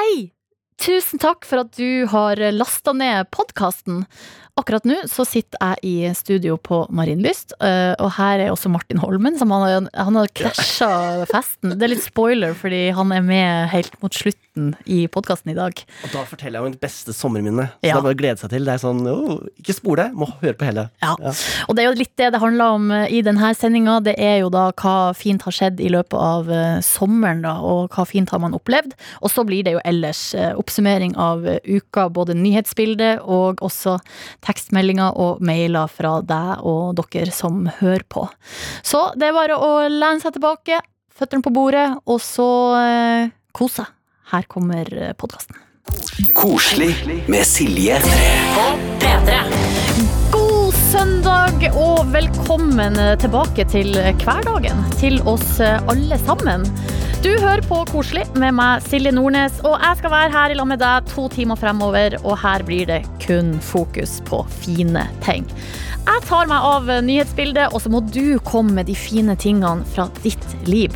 Hei! Tusen takk for at du har lasta ned podkasten. Akkurat nå så sitter jeg i studio på Marienlyst, øh, og her er også Martin Holmen, som han har krasja festen. Det er litt spoiler, fordi han er med helt mot slutten i podkasten i dag. Og da forteller jeg om mitt beste sommerminne. Så Ja. det er bare å glede seg til. Det er sånn, oh, Ikke spol det, må høre på hele. Ja. Ja. Og det er jo litt det det handler om eh, i denne sendinga. Det er jo da hva fint har skjedd i løpet av eh, sommeren, da, og hva fint har man opplevd. Og så blir det jo ellers eh, oppsummering av uka, både nyhetsbildet og også tekstmeldinger og mailer fra deg og dere som hører på. Så det er bare å lene seg tilbake, føttene på bordet, og så eh, kose seg. Her kommer podkasten. Koselig med Silje. God søndag og velkommen tilbake til hverdagen til oss alle sammen. Du hører på Koselig med meg, Silje Nordnes, og jeg skal være her i lag med deg to timer fremover, og her blir det kun fokus på fine ting. Jeg tar meg av nyhetsbildet, og så må du komme med de fine tingene fra ditt liv.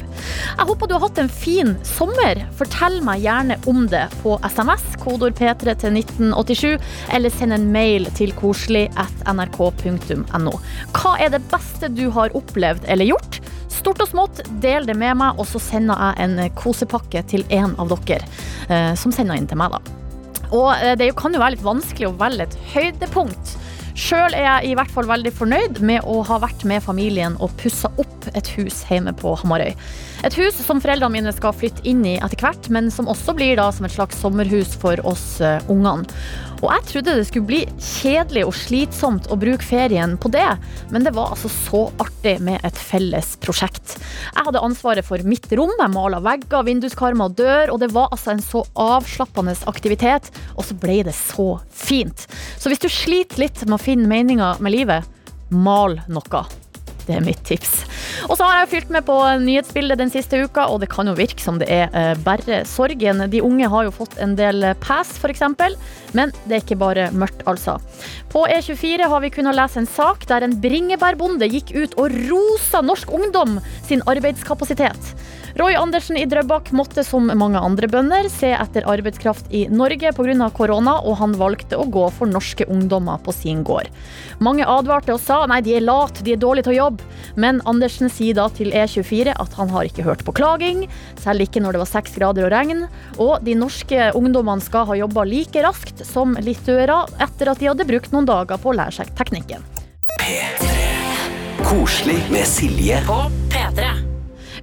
Jeg håper du har hatt en fin sommer. Fortell meg gjerne om det på SMS, kodord P3 til 1987, eller send en mail til koselig at nrk.no. Hva er det beste du har opplevd eller gjort? Stort og smått, del det med meg, og så sender jeg en kosepakke til en av dere eh, som sender inn til meg, da. Og eh, det kan jo være litt vanskelig å velge et høydepunkt. Sjøl er jeg i hvert fall veldig fornøyd med å ha vært med familien og pussa opp et hus hjemme på Hamarøy. Et hus som foreldrene mine skal flytte inn i etter hvert, men som også blir da som et slags sommerhus for oss uh, ungene. Og jeg trodde det skulle bli kjedelig og slitsomt å bruke ferien på det, men det var altså så artig med et felles prosjekt. Jeg hadde ansvaret for mitt rom, jeg mala vegger, vinduskarmer og dør, og det var altså en så avslappende aktivitet, og så ble det så fint. Så hvis du sliter litt med å finne meninga med livet, mal noe. Det er mitt tips. Og så har jeg fylt med på nyhetsbildet den siste uka, og det kan jo virke som det er eh, bare sorgen. De unge har jo fått en del pass, f.eks., men det er ikke bare mørkt, altså. På E24 har vi kunnet lese en sak der en bringebærbonde gikk ut og rosa norsk ungdom sin arbeidskapasitet. Roy Andersen i Drøbak måtte som mange andre bønder se etter arbeidskraft i Norge pga. korona, og han valgte å gå for norske ungdommer på sin gård. Mange advarte og sa nei, de er late, de er dårlige til å jobbe. Men Andersen sier da til E24 at han har ikke hørt på klaging, selv ikke når det var seks grader og regn. Og de norske ungdommene skal ha jobba like raskt som litauere etter at de hadde brukt noen dager på å lære seg teknikken. Koselig med Silje.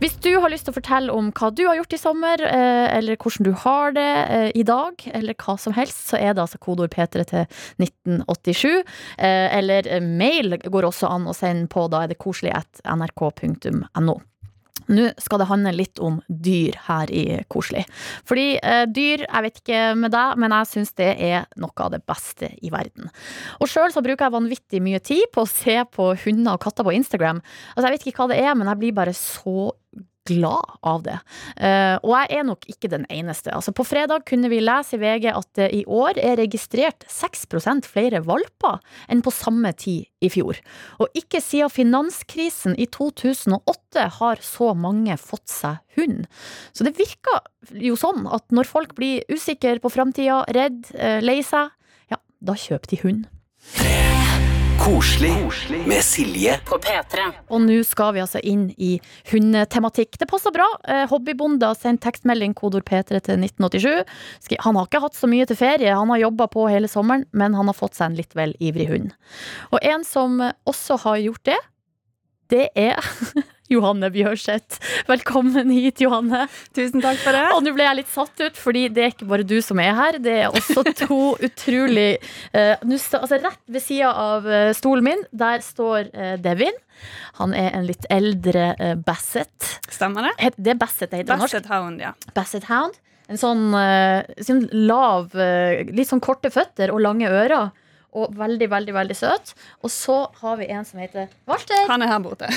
Hvis du har lyst til å fortelle om hva du har gjort i sommer, eh, eller hvordan du har det eh, i dag, eller hva som helst, så er det altså kodeord P3 til 1987. Eh, Eller mail går også an å sende på, da er det koselig at nrk.no. Nå skal det handle litt om dyr her i Koselig. Fordi eh, dyr, jeg vet ikke med deg, men jeg syns det er noe av det beste i verden. Og sjøl så bruker jeg vanvittig mye tid på å se på hunder og katter på Instagram. Altså Jeg vet ikke hva det er, men jeg blir bare så glad av det. Eh, og jeg er nok ikke den eneste. Altså På fredag kunne vi lese i VG at det i år er registrert 6% flere valper enn på samme tid i fjor. Og ikke siden finanskrisen i 2008 har så mange fått seg hund. Så det virker jo sånn at når folk blir usikre på framtida, redd, eh, lei seg, ja, da kjøper de hund. Koselig med Silje. på P3. Og nå skal vi altså inn i hundetematikk. Det passer bra. Eh, Hobbybonde har sendt tekstmelding kodord P3 til 1987. Han har ikke hatt så mye til ferie, han har jobba på hele sommeren, men han har fått seg en litt vel ivrig hund. Og en som også har gjort det, det er Johanne Bjørseth. Velkommen hit, Johanne. Tusen takk for det. Og nå ble jeg litt satt ut, fordi det er ikke bare du som er her. Det er også to utrolig uh, altså Rett ved sida av eh, stolen min, der står uh, Devin. Han er en litt eldre uh, Basset. Stemmer det? Det er Basset det heter norsk. Basset Hound, ja. Basset Hound. En sånn, sånn lav, litt sånn korte føtter og lange ører. Og veldig, veldig veldig søt. Og så har vi en som heter Walter. Han er her borte.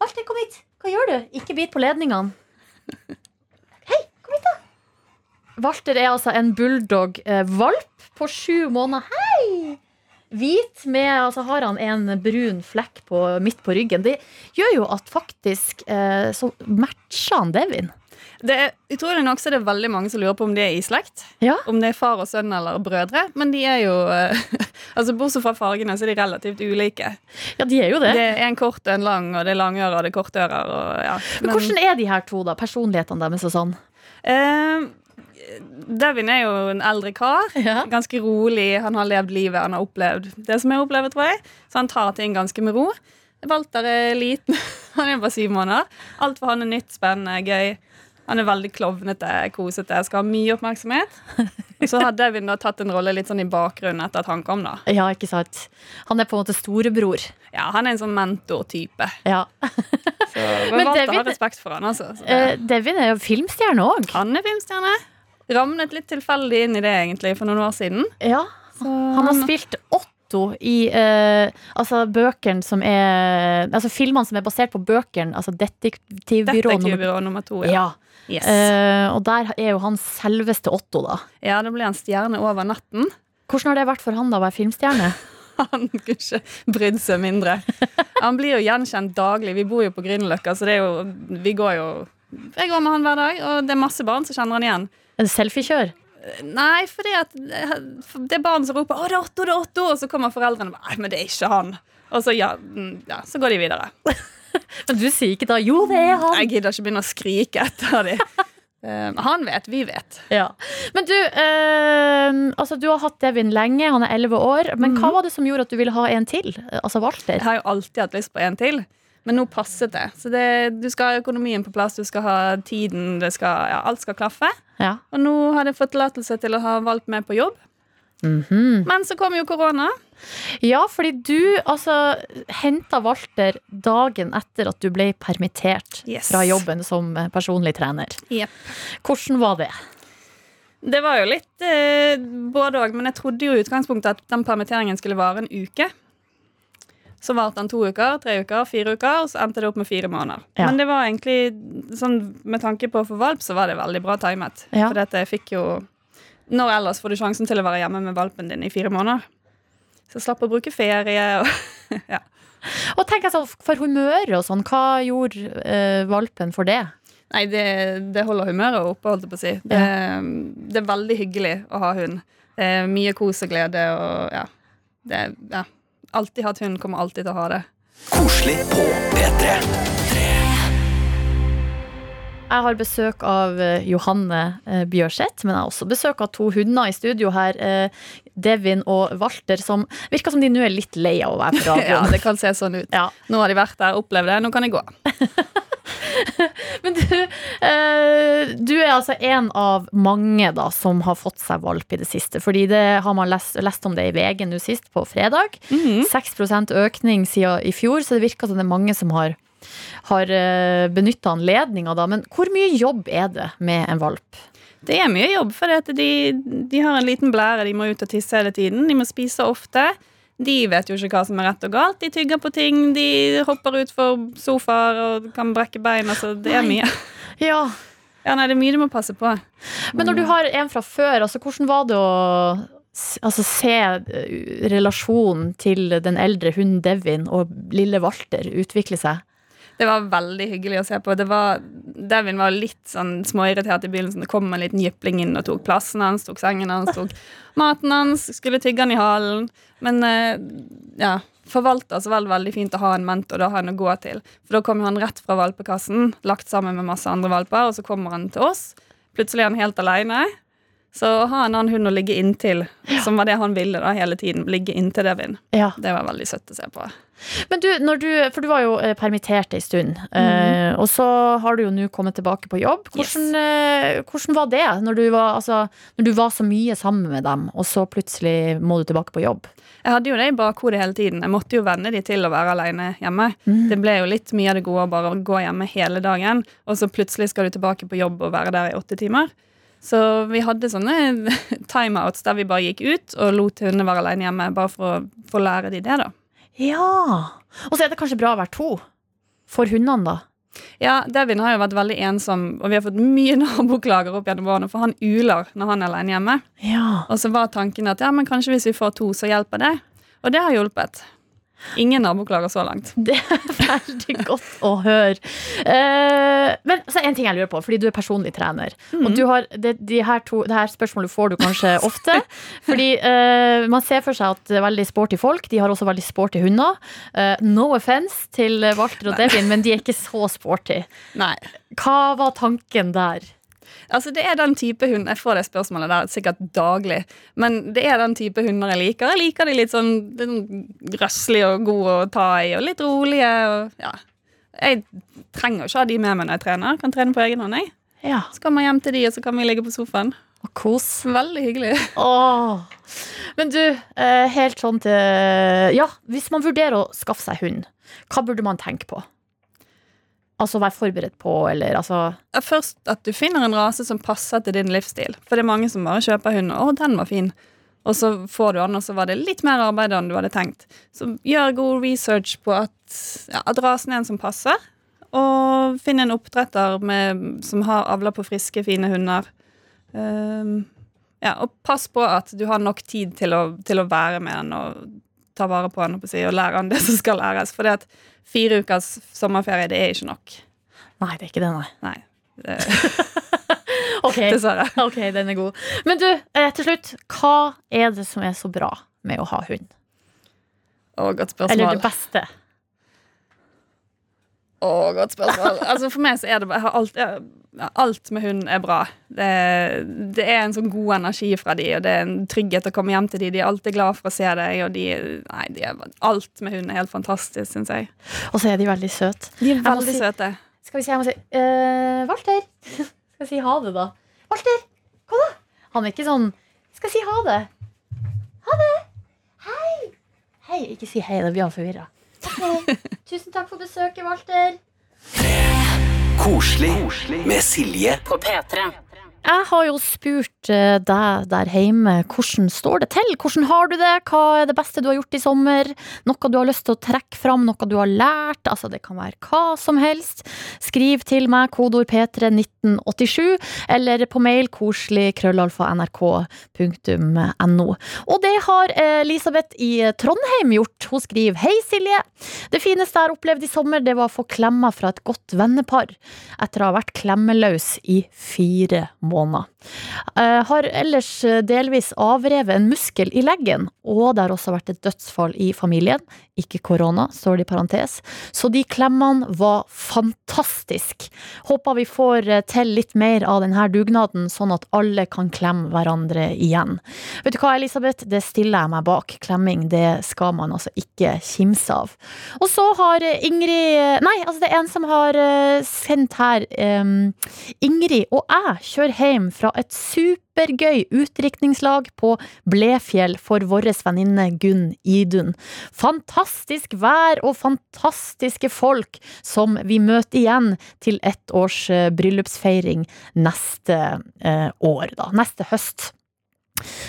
Walter, kom hit. Hva gjør du? Ikke bit på ledningene. Hei, kom hit, da. Walter er altså en bulldog-valp på sju måneder. Hei! Hvit med Altså har han en brun flekk på, midt på ryggen. Det gjør jo at faktisk eh, så matcher han Devin. Det er, utrolig nok så er det veldig mange som lurer på om de er i slekt. Ja. Om det er far og sønn eller brødre. Men de er jo eh, altså Bortsett fra fargene, så er de relativt ulike. ja, de er jo det. Det er en kort og en lang, og det er langører og det er kortører. Og, ja. Men hvordan er de her to, da? Personlighetene deres og sånn? Eh, Devin er jo en eldre kar. Ja. Ganske rolig. Han har levd livet, han har opplevd det som jeg opplever, tror jeg. Så han tar ting ganske med ro. Walter er liten. Han er bare syv måneder. Alt for han er nytt, spennende, gøy. Han er veldig klovnete, kosete, skal ha mye oppmerksomhet. Og så har Devin da tatt en rolle litt sånn i bakgrunnen etter at han kom. da Ja, ikke sant? Han er på en måte storebror. Ja, Han er en sånn mentortype. Ja. så Men Walter Devin- har respekt for han altså. Så Eh, Devin er jo filmstjerne òg. han er filmstjerne. Ramlet litt tilfeldig inn i det egentlig for noen år siden. Ja. Så Han har spilt Otto i eh, altså bøkene som er Altså filmene som er basert på bøkene. Altså Detektivbyrå nummer Detektivbyrå nummer to. Ja. ja. Yes. Eh, og der er jo han selveste Otto, da. ja, det ble en stjerne over natten. Hvordan har det vært for han da å være filmstjerne? Han kunne ikke brydd seg mindre. Han blir jo gjenkjent daglig. Vi bor jo på Grünerløkka, så det er jo Vi går jo Jeg går med han hver dag, og det er masse barn som kjenner han igjen. En selfiekjør? Nei, fordi at det er barn som roper 'Å, det er Otto, det er Otto', og så kommer foreldrene og bare 'Nei, men det er ikke han'. Og så, ja, mm, ja, så går de videre. Men du sier ikke da 'jo, det er han'? Jeg gidder ikke begynne å skrike etter dem. Han vet, vi vet. Ja. Men du, eh, altså, du har hatt Devin lenge, han er 11 år. Men hva var det som gjorde at du ville ha en til? Altså Walter? Jeg har jo alltid hatt lyst på en til. Men nå passet det. Så det, du skal ha økonomien på plass, du skal ha tiden, det skal, ja, alt skal klaffe. Ja. Og nå har jeg fått tillatelse til å ha valgt med på jobb. Men så kom jo korona. ja, fordi du altså henta Walter dagen etter at du ble permittert Yes. fra jobben som personlig trener. Yep. Hvordan var det? Det var jo litt eh, både òg, men jeg trodde jo i utgangspunktet at den permitteringen skulle vare en uke. Så varte den to uker, tre uker, fire uker, og så endte det opp med fire måneder. Ja. Men det var egentlig sånn med tanke på å få valp, så var det veldig bra timet. Ja. For dette fikk jo Når ellers får du sjansen til å være hjemme med valpen din i fire måneder? Så jeg slapp å bruke ferie og ja. Og tenk altså, For humøret og sånn, hva gjorde uh, valpen for det? Nei, det, det holder humøret oppe, holdt jeg på å si. Det, det er veldig hyggelig å ha hund. Det er mye kos og glede og ja. Det, ja. Alltid hatt hund, kommer alltid til å ha det. Koselig på P3. Jeg har besøk av eh, Johanne eh, Bjørseth, men jeg har også besøk av to hunder i studio her. eh, Devin og Walter, som virker som de nå er litt lei av å være på Ja, det kan se sånn ut. Ja. Nå har de vært der, opplevd det, nå kan de gå. Men du, eh, du er altså en av mange da som har fått seg valp i det siste. Fordi det har man lest, lest om det i VG nå sist, på fredag. 6% økning siden i fjor, så det virker som det er mange som har, har benytta anledninga da. Men hvor mye jobb er det med en valp? Det er mye jobb, for de, de har en liten blære, de må ut og tisse hele tiden. De må spise ofte. De vet jo ikke hva som er rett og galt. De tygger på ting, de hopper utfor sofaer og kan brekke bein. Altså, det er mye. Ja, Ja, nei, det er mye du må passe på. Men når du har en fra før, altså, hvordan var det å altså, se eh, relasjonen til den eldre hunden Devin og lille Walter utvikle seg? Det var veldig hyggelig å se på. Det var, Devin var litt sånn småirritert i begynnelsen. Det kom en liten jypling inn og tok plassen hans, tok sengen hans, tok maten hans, skulle tygge han i halen. Men eh, ja, forvalter så var det veldig fint å ha en mentor, da ha en å gå til. For da kom han rett fra valpekassen, lagt sammen med masse andre valper, og så kommer han til oss. Plutselig er han helt aleine. Så å ha en annen hund å ligge inntil, som var det han ville da hele tiden, ligge inntil Devin, Ja. det var veldig søtt å se på. Men du, du, for du var jo eh, permittert en stund, eh, og så har du jo nå kommet tilbake på jobb. Hvordan, eh, hvordan var det når du, var, altså, når du var så mye sammen med dem, og så plutselig må du tilbake på jobb? Jeg hadde jo det i bakhodet hele tiden. Jeg måtte jo venne de til å være alene hjemme. Mm. Det ble jo litt mye av det gode å bare gå hjemme hele dagen, og så plutselig skal du tilbake på jobb og være der i åtte timer. Så vi hadde sånne timeouts der vi bare gikk ut og lot hundene være alene hjemme, bare for å få lære de det, da. Ja. Og så er det kanskje bra å være to. For hundene, da. Ja, Devin har jo vært veldig ensom, og vi har fått mye naboklager opp gjennom årene, for han uler når han er alene hjemme. Ja. Og så var tanken at ja, men kanskje hvis vi får to, så hjelper det. Og det har hjulpet. Ingen naboklager så langt. Det er veldig godt å høre. Uh, men så en ting jeg lurer på, fordi du er personlig trener. Og du har, det, de her to, det her spørsmålet får du kanskje ofte. fordi uh, man ser for seg at det er veldig sporty folk. De har også veldig sporty hunder. Uh, no offence til Walter og Devin, men de er ikke så sporty. Nei. Hva var tanken der? Altså, det er den type hund Jeg får det spørsmålet der sikkert daglig. Men det er den type hunder jeg liker. Jeg liker de litt sånn, litt røslige og gode å ta i, og litt rolige. Og, ja. Jeg trenger ikke ha de med meg når jeg trener. Jeg kan trene på egen hånd. jeg. Ja, Så kommer jeg hjem til de, og så kan vi ligge på sofaen. og kos. Veldig hyggelig. Åh. Men du, eh, helt sånn til Ja, hvis man vurderer å skaffe seg hund, hva burde man tenke på? Altså være forberedt på, eller altså Ja, Først at du finner en rase som passer til din livsstil. For det er mange som bare kjøper hund. Å, den var fin. Og så får du den, og så var det litt mer arbeid enn du hadde tenkt. Så gjør god research på at, ja, at rasen er en som passer. Og finn en oppdretter med, som har avla på friske, fine hunder. Um, ja, og pass på at du har nok tid til å, til å være med den og ta vare på han og lære han det som skal læres. For at fire ukers sommerferie, det er ikke nok. Nei, det er ikke det, nei. Nei. Det, Ok, dessverre. ok, den er god. Men du, eh, til slutt, hva er det som er så bra med å ha hund? Å, godt spørsmål. Eller det beste? Å, godt spørsmål. Altså For meg så er det bare alt, alt med hund er bra. Det, det er en sånn god energi fra de, og det er en trygghet å komme hjem til de. De er alltid glad for å se deg, og de, nei, de er, alt med hund er helt fantastisk, syns jeg. Og så er de veldig søte. De er veldig si- søte. Skal vi si, jeg må si uh, Walter! Skal jeg si ha det, da? Walter, kom da! Han er ikke sånn Skal jeg si ha det? Ha det! Hei! Hei, ikke si hei, da blir han forvirra. Tusen takk for besøket, Walter. Koselig med Silje På P3. Jeg har jo spurt eh, deg der hjemme hvordan står det til? Hvordan har du det? Hva er det beste du har gjort i sommer? Noe du har lyst til å trekke fram? Noe du har lært? Altså, det kan være hva som helst. Skriv til meg kodeord P3 1987 eller på mail koselig krøllalfa nrk.no. Og det har Elisabeth i Trondheim gjort. Hun skriver Hei, Silje. Det fineste jeg har opplevd i sommer, det var å få klemmer fra et godt vennepar etter å ha vært klemmeløs i fire måneder. Eh, har ellers eh, delvis avrevet en muskel i leggen, og det har også vært et dødsfall i familien. Ikke korona, står det i parentes. Så de klemmene var fantastisk. Håper vi får eh, til litt mer av denne dugnaden, sånn at alle kan klemme hverandre igjen. Vet du hva, Elisabeth? Det stiller jeg meg bak. Klemming, det skal man altså ikke kimse av. Og så har Ingrid Nei, altså det er en som har sendt her em, Ingrid og jeg kjører hjem fra et supergøy utdrikningslag på Blefjell for vår venninne Gunn Idun. Fantastisk vær og fantastiske folk som vi møter igjen til ett års eh, bryllupsfeiring neste eh, år, da. Neste høst.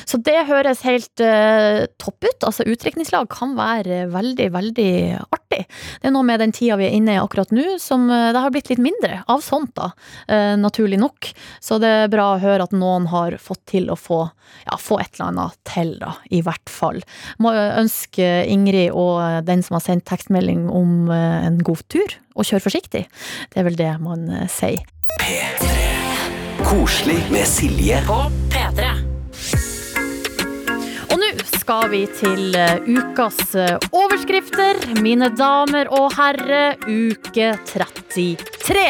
Så det høres helt uh, topp ut. Altså Utdrikningslag kan være veldig, veldig artig. Det er noe med den tida vi er inne i akkurat nå, som uh, det har blitt litt mindre av sånt, da. Uh, naturlig nok. Så det er bra å høre at noen har fått til å få, ja, få et eller annet til, da. I hvert fall. Må ønske Ingrid og den som har sendt tekstmelding om en god tur, og kjør forsiktig. Det er vel det man sier. Koselig med Silje På P3. Skal vi til eh, ukas eh, overskrifter. Mine damer og herrer, uke 33.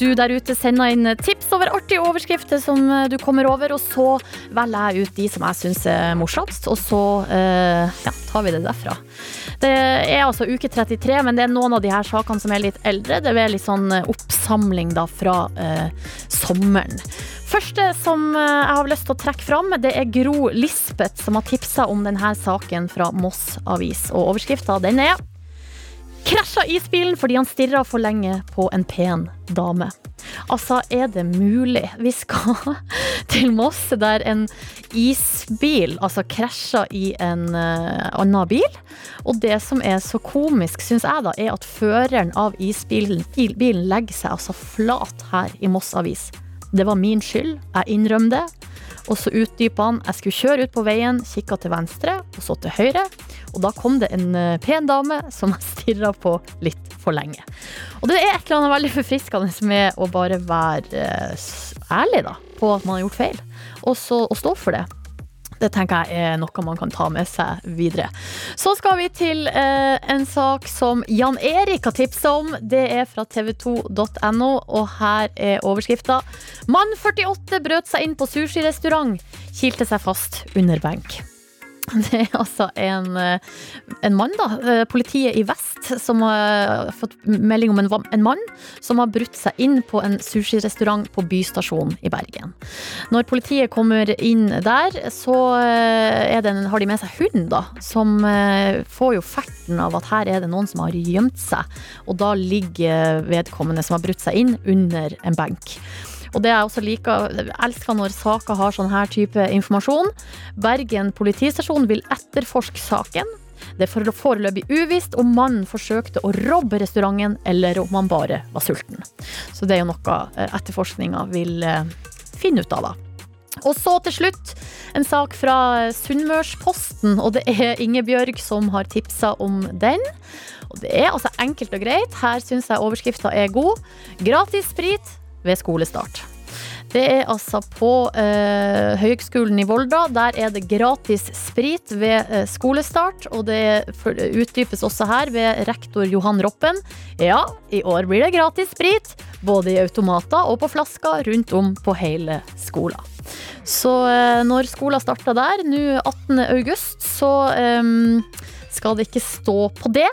Du der ute sender inn tips over artige overskrifter som eh, du kommer over, og så velger jeg ut de som jeg syns er morsomst, og så eh, ja, tar vi det derfra. Det er altså uke 33, men det er noen av de her sakene som er litt eldre. Det er litt sånn eh, oppsamling da fra eh, sommeren. Første som eh, jeg har lyst til å trekke fram, det er Gro Lisbeth som har tipsa om denne saken fra Moss Avis. Og overskrifta den er Krasja isbilen fordi han stirra for lenge på en pen dame. Altså, er det mulig? Vi skal til Moss, der en isbil altså krasja i en uh, annen bil. Og det som er så komisk, syns jeg, da, er at føreren av isbilen bilen legger seg altså flat her i Moss Avis. Det var min skyld, jeg innrømmer det. Og så utdypa han jeg skulle kjøre ut på veien, kikka til venstre og så til høyre. Og da kom det en eh, pen dame som jeg stirra på litt for lenge. Og det er et eller annet veldig forfriskende med å bare være eh, ærlig da, på at man har gjort feil, og så og stå for det. Det tenker jeg er noe man kan ta med seg videre. Så skal vi til eh, en sak som Jan Erik har tipsa om. Det er fra tv2.no, og her er overskrifta. Mann 48 brøt seg inn på sushirestaurant, kilte seg fast under benk. Det er altså en, eh, en mann, da. eh, Politiet i vest som har fått melding om en, en mann som har brutt seg inn på en sushirestaurant på Bystasjonen i Bergen. Når politiet kommer inn der, så eh, det har de med seg hund, da. Som eh, får jo ferten av at her er det noen som har gjemt seg. Og da ligger vedkommende som har brutt seg inn, under en benk. Og det jeg også liker, jeg elsker når saker har sånn her type informasjon. Bergen politistasjon vil etterforske saken. Det er foreløpig uvisst om mannen forsøkte å robbe restauranten, eller om han bare var sulten. Så det er jo noe eh, etterforskninga vil eh, finne ut av, da. Og så til slutt en sak fra Sunnmørsposten, og det er Ingebjørg som har tipsa om den. Og det er altså enkelt og greit. Her syns jeg overskrifta er god. Gratis sprit ved skolestart. Det er altså på eh, Høgskolen i Volda. Der er det gratis sprit ved eh, skolestart. Og det utdypes også her ved rektor Johan Roppen. Ja, i år blir det gratis sprit. Både i automater og på flasker rundt om på hele skolen. Så eh, når skolen starter der, nå 18. august, så eh, skal det ikke stå på det.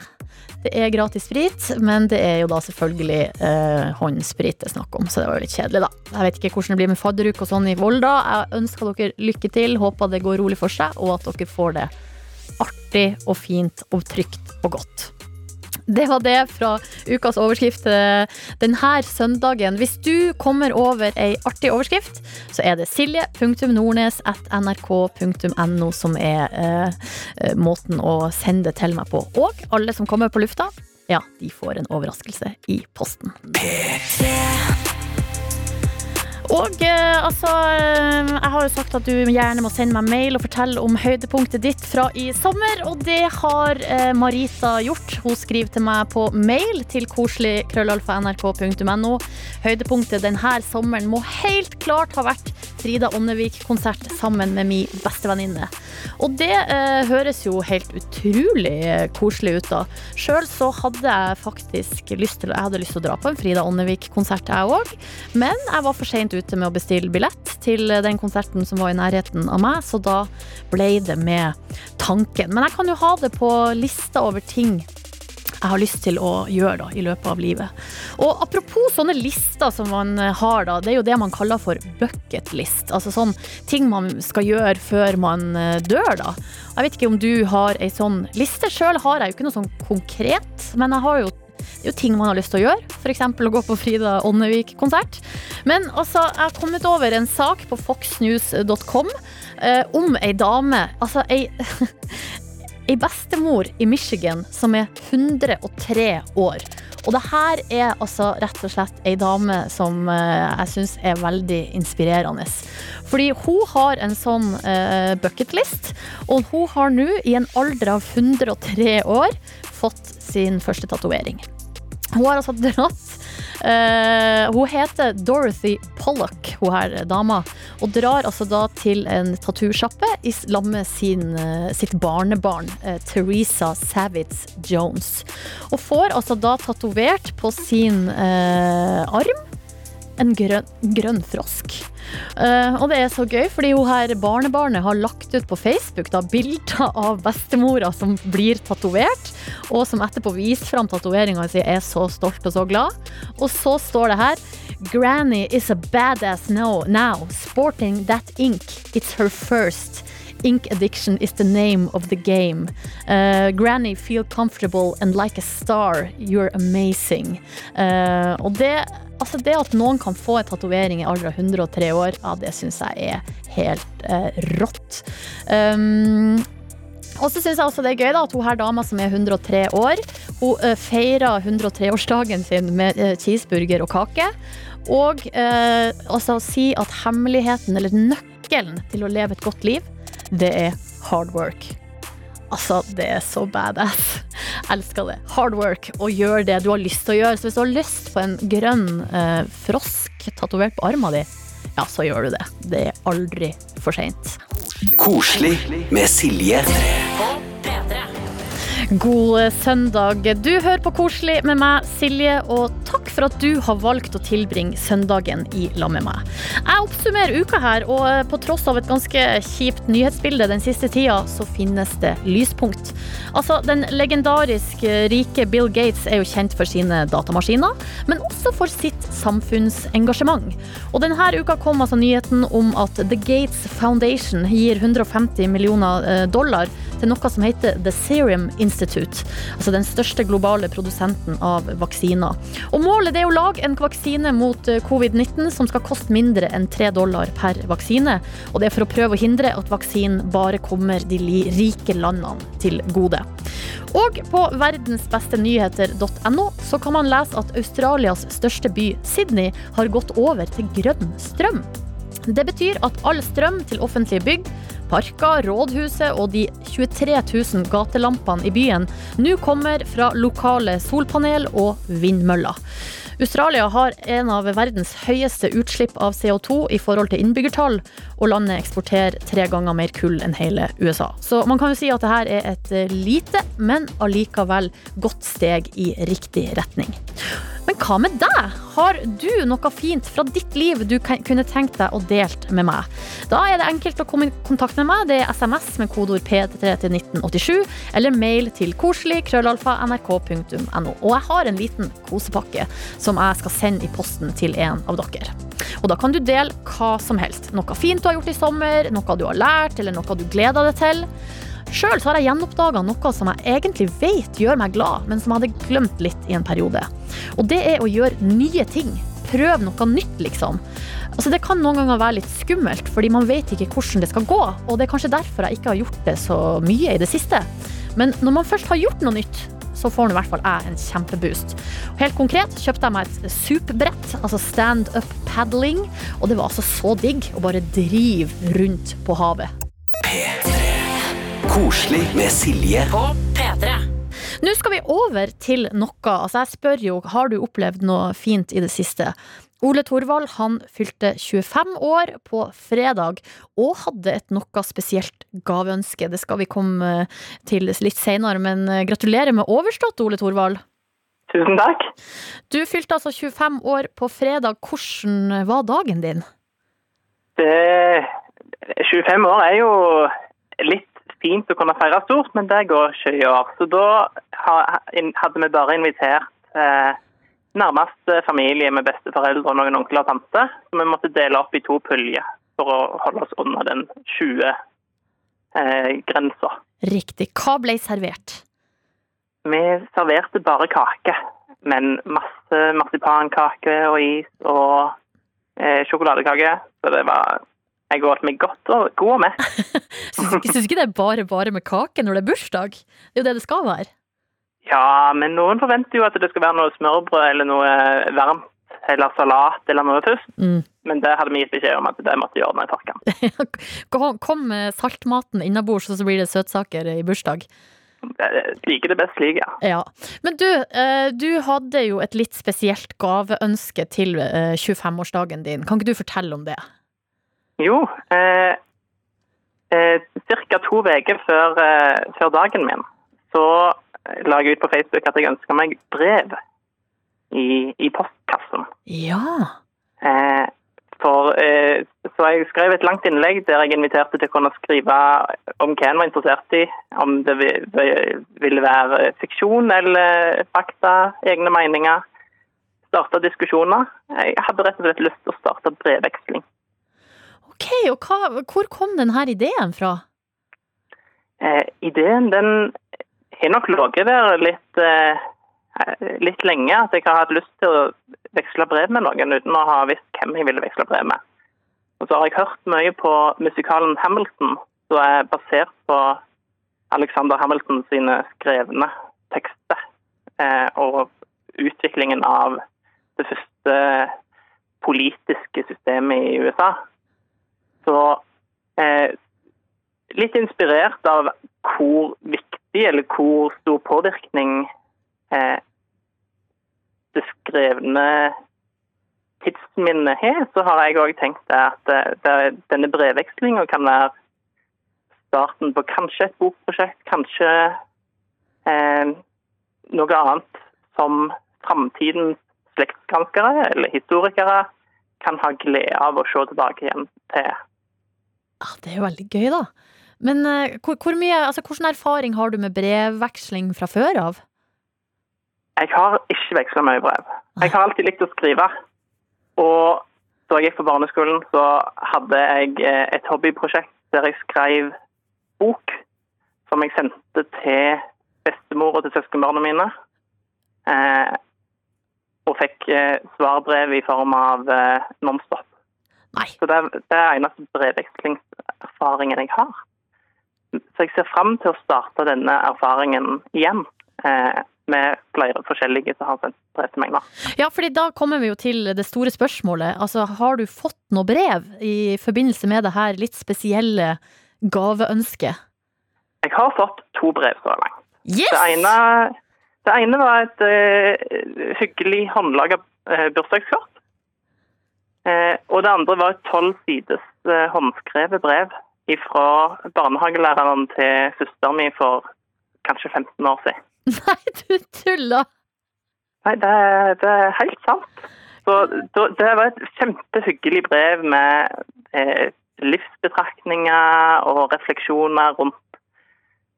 Det er gratis sprit, men det er jo da selvfølgelig eh, håndsprit det er snakk om, så det var jo litt kjedelig, da. Jeg vet ikke hvordan det blir med fadderuk og sånn i Volda. Jeg ønsker dere lykke til, håper det går rolig for seg, og at dere får det artig og fint og trygt og godt. Det var det fra ukas overskrift eh, denne søndagen. Hvis du kommer over ei artig overskrift, så er det silje.nordnes.nrk.no som er eh, eh, måten å sende det til meg på. Og alle som kommer på lufta, ja, de får en overraskelse i posten. Og eh, altså eh, Jeg har jo sagt at du gjerne må sende meg mail og fortelle om høydepunktet ditt fra i sommer, og det har eh, Marita gjort. Hun skriver til meg på mail til koseligkrøllalfa.nrk.no. Høydepunktet denne sommeren må helt klart ha vært Frida Åndevik-konsert sammen med min bestevenninne. Og det eh, høres jo helt utrolig koselig ut, da. Sjøl så hadde jeg faktisk lyst til Jeg hadde lyst til å dra på en Frida Åndevik-konsert, jeg òg. Men jeg var for seint ute med å bestille billett til den konserten som var i nærheten av meg, så da ble det med tanken. Men jeg kan jo ha det på lista over ting jeg har lyst til å gjøre da, i løpet av livet. Og apropos sånne lister som man har, da, det er jo det man kaller for bucket list. Altså sånn ting man skal gjøre før man eh, dør, da. Jeg vet ikke om du har ei sånn liste. Sjøl har jeg jo ikke noe sånn konkret, men jeg har jo det er jo ting man har lyst til å gjøre. F.eks. å gå på Frida Åndevik-konsert. Men altså, jeg har kommet over en sak på foxnews.com eh, om ei dame. Altså ei Ei bestemor i Michigan som er 103 år. Og det her er altså rett og slett ei dame som eh, jeg syns er veldig inspirerende. Fordi hun har en sånn eh, bucketlist, og hun har nå, i en alder av 103 år, fått sin første tatovering. Hun har altså dratt Uh, Hun heter Dorothy Pollock, hun her dama, og drar altså da til en tattoosjappe i med eh, sitt barnebarn uh, Teresa Savitz Jones. Og får altså da tatovert på sin uh, arm en grønn, grønn frosk. Uh, og det er så gøy, fordi hun her barnebarnet har lagt ut på Facebook da, bilder av bestemora som blir tatovert, og som etterpå viser fram tatoveringa si, er så stolt og så glad. Og så står det her Granny is a badass now, now sporting that ink. It's her first. Ink addiction is the name of the game. Uh, granny, feel comfortable and like a star. You're amazing. Uh, og det, altså det at noen kan få en tatovering i alder av 103 år, ja, det syns jeg er helt eh, rått. Um, og så syns jeg også det er gøy da, at hun her dama som er 103 år, hun uh, feirer 103-årsdagen sin med eh, cheeseburger og kake. Og uh, altså si at hemmeligheten, eller nøkkelen til å leve et godt liv, det er hard work. Altså, det er så badass. Elsker det. Hard work, og gjør det du har lyst til å gjøre. Så hvis du har lyst på en grønn eh, frosk tatovert på armen din, ja, så gjør du det. Det er aldri for seint. Koselig med Silje. God søndag. Du hører på Koselig med meg, Silje, og for at du har valgt å tilbringe søndagen i lag med meg. Jeg oppsummerer uka her, og eh, på tross av et ganske kjipt nyhetsbilde den siste tida, så finnes det lyspunkt. Altså, Den legendarisk rike Bill Gates er jo kjent for sine datamaskiner, men også for sitt samfunnsengasjement. Og denne uka kom altså nyheten om at The Gates Foundation gir 150 millioner eh, dollar til noe som heter The Serum Institute. Altså den største globale produsenten av vaksiner. Og Målet er å lage en vaksine mot eh, covid-19 som skal koste mindre enn 3 dollar per vaksine. Og det er for å prøve å hindre at vaksinen bare kommer de rike landene til gode. Og på verdensbestenyheter.no så kan man lese at Australias største by, Sydney, har gått over til grønn strøm. Det betyr at all strøm til offentlige bygg, parker, rådhuset og de 23 000 gatelampene i byen nå kommer fra lokale solpanel og vindmøller. Australia har en av verdens høyeste utslipp av CO2 i forhold til innbyggertall, og landet eksporterer tre ganger mer kull enn hele USA. Så man kan jo si at dette er et lite, men allikevel godt steg i riktig retning. Men hva med deg? Har du noe fint fra ditt liv du kunne tenkt deg å delt med meg? Da er det enkelt å komme i kontakt med meg. Det er SMS med kodeord P3 til 1987, eller mail til koselig krøllalfa nrk.no. Og jeg har en liten kosepakke som jeg skal sende i posten til en av dere. Og da kan du dele hva som helst. Noe fint du har gjort i sommer, noe du har lært, eller noe du gleder deg til. Sjøl har jeg gjenoppdaga noe som jeg egentlig vet gjør meg glad, men som jeg hadde glemt litt i en periode. Og det er å gjøre nye ting. Prøv noe nytt, liksom. Altså, det kan noen ganger være litt skummelt, fordi man vet ikke hvordan det skal gå. Og det er kanskje derfor jeg ikke har gjort det så mye i det siste. Men når man først har gjort noe nytt, så får i hvert fall jeg en kjempeboost. Helt konkret kjøpte jeg meg et SUP-brett, altså stand up paddling, og det var altså så digg å bare drive rundt på havet. Koselig med Silje. på P3. Nå skal vi over til noe. Altså jeg spør jo, har du opplevd noe fint i det siste? Ole Thorvald han fylte 25 år på fredag og hadde et noe spesielt gaveønske. Det skal vi komme til litt senere, men eh, gratulerer med overstått, Ole Thorvald. Tusen takk. Du fylte altså 25 år på fredag. Hvordan var dagen din? Det, 25 år er jo litt fint å kunne feire stort, men det går ikke i år. Så da hadde vi bare invitert eh, nærmest familie med besteforeldre og noen onkler og tante. Så vi måtte dele opp i to puljer for å holde oss under den 20-grensa. Eh. Riktig. Hva ble servert? vi serverte bare kake, men masse marsipankake og is og eh, sjokoladekake. Så det var Jeg går med godt og god med. Syns ikke- det er bare bare med kake når det er bursdag? Det er jo det det skal være. Ja, men noen forventer jo at det skal være noe smørbrød eller noe varmt eller salat eller noe først. Mm. Men det hadde vi gitt beskjed om at det måtte gjøre i forkant. Kom- Kom med saltmaten innabords, så blir det søtsaker i bursdag. Jeg Liker det best slik, ja. Ja. Men du, eh, du hadde jo et litt spesielt gaveønske til eh, 25-årsdagen din. Kan ikke du fortelle om det? Jo, eh, eh, ca. to uker før, eh, før dagen min, så la jeg ut på Facebook at jeg ønska meg brev i, i postkassen. Ja. Eh, for, eh, så jeg skrev et langt innlegg der jeg inviterte til å kunne skrive om hva en var interessert i. Om det vi- vi- ville være fiksjon eller fakta, egne meninger. Starte diskusjoner. Jeg hadde rett og slett lyst til å starte brevveksling. Ok, og hva, hvor kom denne ideen fra? Eh, ideen den har nok ligget der litt, eh, litt lenge. At jeg har hatt lyst til å veksle brev med noen uten å ha visst hvem jeg ville veksle brev med. Og så har jeg hørt mye på musikalen Hamilton, som er basert på Alexander Hamilton sine skrevne tekster. Eh, og utviklingen av det første politiske systemet i USA. Så eh, litt inspirert av hvor viktig eller hvor stor påvirkning eh, det skrevne tidsminnet har, så har jeg òg tenkt at eh, denne brevvekslinga kan være starten på kanskje et bokprosjekt, kanskje eh, noe annet som framtidens slektsgranskere eller historikere kan ha glede av å se tilbake igjen til. Ja, det er jo veldig gøy, da. Men eh, hvor, hvor mye, altså, hvilken erfaring har du med brevveksling fra før av? Jeg har ikke veksla mye brev. Jeg har alltid likt å skrive. Og da jeg gikk på barneskolen, så hadde jeg eh, et hobbyprosjekt der jeg skrev bok som jeg sendte til bestemor og til søskenbarna mine. Eh, og fikk eh, svarbrev i form av eh, Nonstop. Nei. Så det, er- det er eneste brevvekslingserfaringen jeg har. Så jeg ser fram til å starte denne erfaringen igjen. Eh, med flere forskjellige som har sendt brev til meg nå. Ja, fordi da kommer vi jo til det store spørsmålet. Altså, har du fått noe brev i forbindelse med det her litt spesielle gaveønsket? Jeg har fått to brev så langt. Yes! Det ene, det ene var et uh, hyggelig håndlaga uh, bursdagskort. Eh, og det andre var et tolv sides eh, håndskrevet brev fra barnehagelæreren til søsteren min for kanskje 15 år siden. Nei, du tuller! Nei, det, er- det er helt sant. Så det var et kjempehyggelig brev med eh, livsbetraktninger og refleksjoner rundt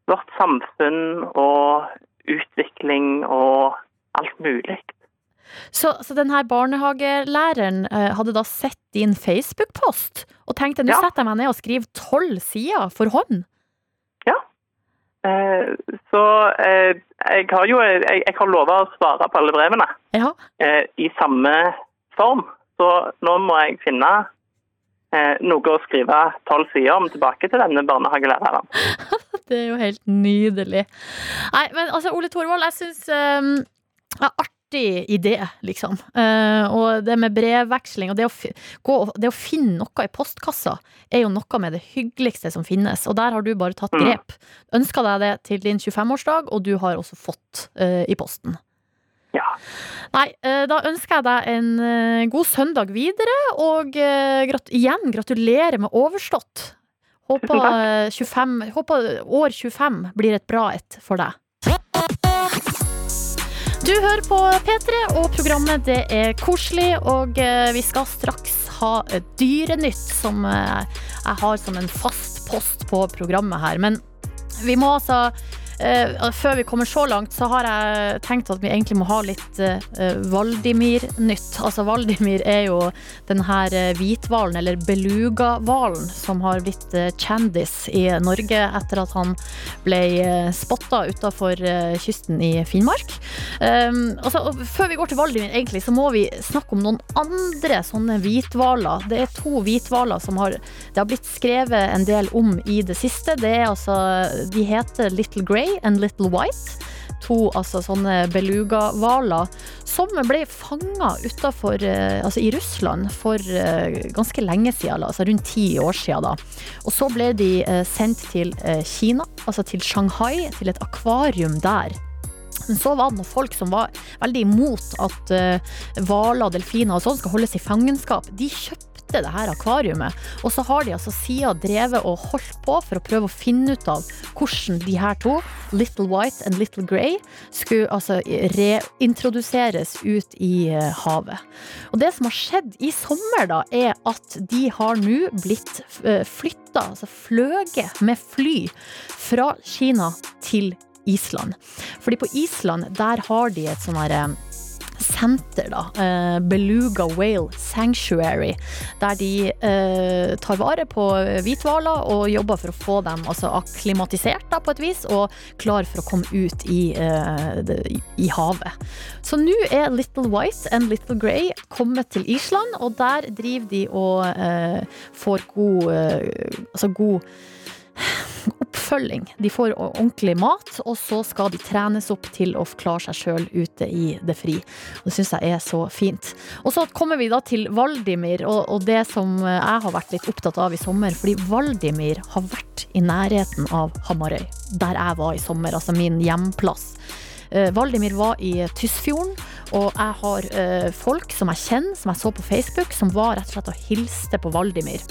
vårt samfunn og utvikling og alt mulig. Så, så den her barnehagelæreren eh, hadde da sett din Facebook-post og tenkte nå Ja. setter jeg meg ned og skriver tolv sider for hånd. Eh, så eh, jeg har jo jeg, jeg har lova å svare på alle brevene Ja. eh, i samme form. Så nå må jeg finne eh, noe å skrive tolv sider om tilbake til denne barnehagelæreren. Det er jo helt nydelig. Nei, men altså, Ole Thorvald, jeg syns um, det er artig idé, liksom. Eh, og det med brevveksling og det å, gå, det å finne noe i postkassa er jo noe med det hyggeligste som finnes. Og der har du bare tatt Mm. grep. Ønska deg det til din 25-årsdag, og du har også fått eh, i posten. Ja. Nei, eh, da ønsker jeg deg en god søndag videre, og grat igjen gratulerer med overstått. Håper, Tusen eh, 25, håper år 25 blir et bra et for deg. Du hører på P3, og programmet det er koselig, og eh, vi skal straks ha Dyrenytt, som eh, jeg har som en fast post på programmet her. Men vi må altså eh, Før vi kommer så langt, så har jeg tenkt at vi egentlig må ha litt uh, Valdimir-nytt. Altså Valdimir er jo den her eh, hvithvalen, eller beluga-hvalen, som har blitt eh, kjendis i Norge etter at han ble uh, spotta utafor kysten i Finnmark. Um, altså, før vi går til Valdimir, egentlig, så må vi snakke om noen andre sånne hvithvaler. Det er to hvithvaler som har, det har blitt skrevet en del om i det siste. Det er altså, de heter Little Grey and Little White. To altså sånne beluga-hvaler som ble fanga utafor Altså i Russland for eh, ganske lenge siden, altså rundt ti år siden. da. Og så ble de eh, sendt til eh, Kina, altså til Shanghai, til et akvarium der. Men så var det noen folk som var veldig imot at eh, hvaler delfiner og sånn skal holdes i fangenskap. De kjøpte det her akvariumet, og så har de altså siden drevet og holdt på for å prøve å finne ut av hvordan de her to, Little White and Little Grey, skulle altså reintroduseres ut i eh, havet. Og det som har skjedd i sommer, da, er at de har nå blitt uh, flytta, altså fløget med fly, fra Kina til Island. Fordi på Island, der har de et sånn herre senter, da. eh, Beluga Whale Sanctuary. Der de eh, tar vare på hvithvaler og jobber for å få dem altså, akklimatisert da, på et vis, og klar for å komme ut i, eh, i havet. Så nå er Little White and Little Grey kommet til Island, og der driver de og eh, får god, eh, altså god oppfølging. De får ordentlig mat, og så skal de trenes opp til å klare seg sjøl ute i det fri. Det syns jeg er så fint. Og så kommer vi da til Valdimir, og, og det som jeg har vært litt opptatt av i sommer. Fordi Valdimir har vært i nærheten av Hamarøy, der jeg var i sommer, altså min hjemplass. Eh, Valdimir var i Tysfjorden, og jeg har eh, folk som jeg kjenner, som jeg så på Facebook, som var rett og slett og hilste på Valdimir.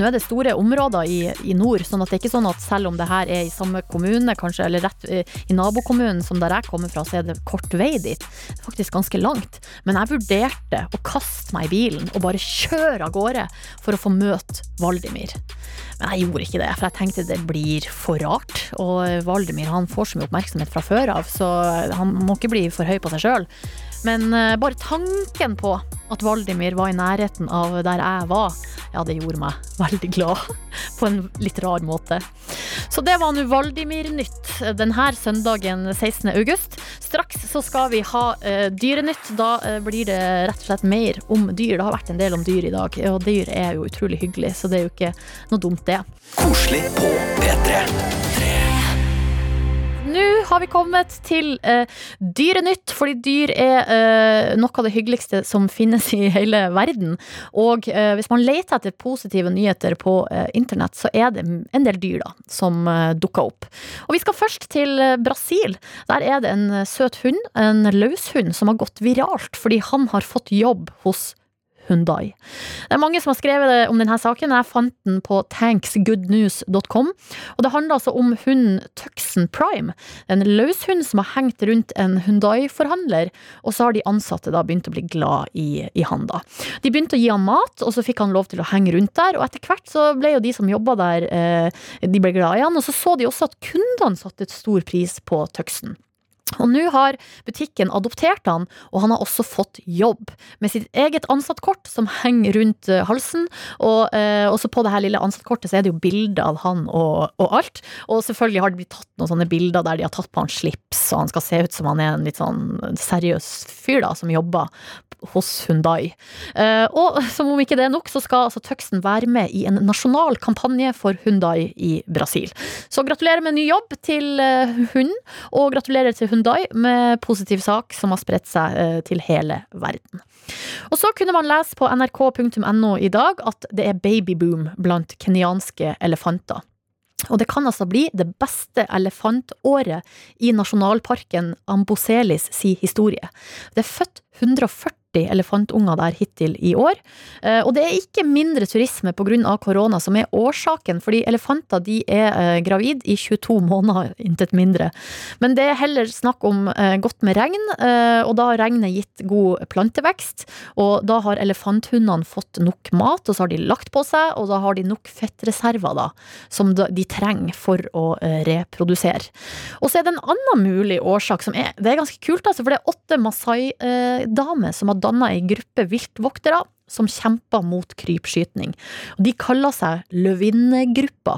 Nå er det store områder i, i nord, sånn at det er ikke sånn at selv om det her er i samme kommune, kanskje, eller rett eh, i nabokommunen som der jeg kommer fra, så er det kort vei dit. Det er faktisk ganske langt. Men jeg vurderte å kaste meg i bilen og bare kjøre av gårde for å få møte Valdimir. Men jeg gjorde ikke det, for jeg tenkte det blir for rart. Og Valdimir han får så mye oppmerksomhet fra før av, så han må ikke bli for høy på seg sjøl. Men eh, bare tanken på at Valdimir var i nærheten av der jeg var, ja, det gjorde meg veldig glad. På en litt rar måte. Så det var nå Valdimir-nytt denne søndagen 16. august. Straks så skal vi ha uh, Dyrenytt. Da uh, blir det rett og slett mer om dyr. Det har vært en del om dyr i dag, og dyr er jo utrolig hyggelig, så det er jo ikke noe dumt, det. Koselig på P3. Nå har vi kommet til uh, Dyrenytt, fordi dyr er uh, noe av det hyggeligste som finnes i hele verden. Og uh, hvis man leter etter positive nyheter på internett, så er det en del dyr da, som dukker opp. Og vi skal først til Brasil. Der er det en søt hund, en løshund, som har gått viralt fordi han har fått jobb hos Hyundai. Det er mange som har skrevet om denne saken. Jeg fant den på tanksgoodnews.com. Og det handler altså om hunden Tuxen Prime. En løshund som har hengt rundt en Hyundai-forhandler, og så har de ansatte da begynt å bli glad i, i han da. De begynte å gi han mat, og så fikk han lov til å henge rundt der, og etter hvert så ble jo de som jobba der, eh, de ble glad i han, og så så de også at kundene satte et stor pris på Tuxen. Og nå har butikken adoptert han, og han har også fått jobb med sitt eget ansattkort som henger rundt eh, halsen. Og eh, også på det her lille ansattkortet så er det jo bilder av han og, og alt. Og selvfølgelig har det blitt tatt noen sånne bilder der de har tatt på han slips, og han skal se ut som han er en litt sånn seriøs fyr da, som jobber hos Hundai. Eh, og som om ikke det er nok, så skal altså Tuxen være med i en nasjonal kampanje for Hundai i Brasil. Så gratulerer med ny jobb til eh, hunden, og gratulerer til Hundai med positiv sak som har spredt seg eh, til hele verden. Og så kunne man lese på nrk.no i dag at det er babyboom blant kenyanske elefanter. Og det kan altså bli det beste elefantåret i nasjonalparken Amboselis si historie. Det er født 140 elefantunger der hittil i år. Eh, Og det er ikke mindre turisme pga. korona som er årsaken, fordi elefanter de er eh, gravid i 22 måneder, intet mindre. Men det er heller snakk om eh, godt med regn, og da har regnet gitt god plantevekst. Og da har elefanthundene fått nok mat, og så har de lagt på seg, og da har de nok fettreserver da, som de trenger for å reprodusere. Og så er det en annen mulig årsak som er Det er ganske kult, altså, for det er åtte Masai-damer som har danna ei gruppe viltvoktere som kjemper mot krypskyting. Og De kaller seg løvinnegruppa.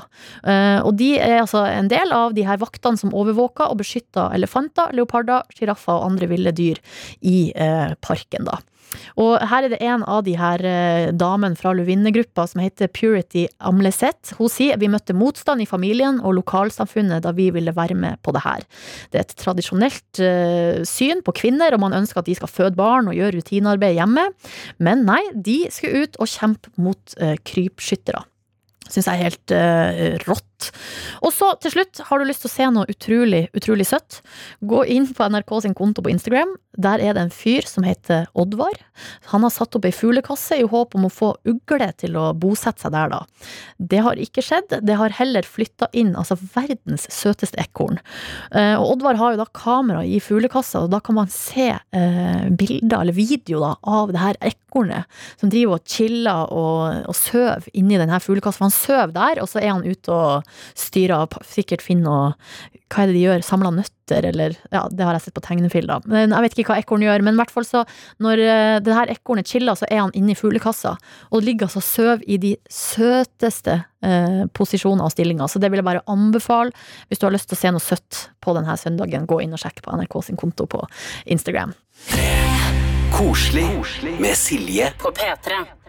Eh, Og de er altså en del av de her vaktene som overvåker og beskytter elefanter, leoparder, sjiraffer og andre ville dyr i eh, parken. da. Og her er det en av de her eh, damene fra Luvinne-gruppa som heter Purity Amleset. Hun sier vi møtte motstand i familien og lokalsamfunnet da vi ville være med på det her. Det er et tradisjonelt eh, syn på kvinner, og man ønsker at de skal føde barn og gjøre rutinearbeid hjemme. Men nei, de skulle ut og kjempe mot uh, krypskyttere. Syns jeg er helt eh, rått. Og så til slutt, har du lyst til å se noe utrolig, utrolig søtt, gå inn på NRK sin konto på Instagram. Der er det en fyr som heter Oddvar. Han har satt opp ei fuglekasse i håp om å få ugle til å bosette seg der, da. Det har ikke skjedd. Det har heller flytta inn altså verdens søteste ekorn. Eh, og Oddvar har jo da kamera i fuglekassa, og da kan man se eh, bilder eller video da, av det her ekornet som driver og chiller og, og søver inni den her fuglekassa. Han søver der, og så er han ute og styrer og sikkert finner noe Hva er det de gjør? Samler nøtter, eller Ja, det har jeg sett på tegnefilm, da. Men jeg vet ikke hva ekorn gjør, men i hvert fall så Når eh, det her ekornet chiller, så er han inne i fuglekassa, og ligger altså og sover i de søteste eh, posisjoner og stillinger. Så det vil jeg bare anbefale hvis du har lyst til å se noe søtt på denne søndagen. Gå inn og sjekk på NRK sin konto på Instagram. Koselig med Silje. På P3.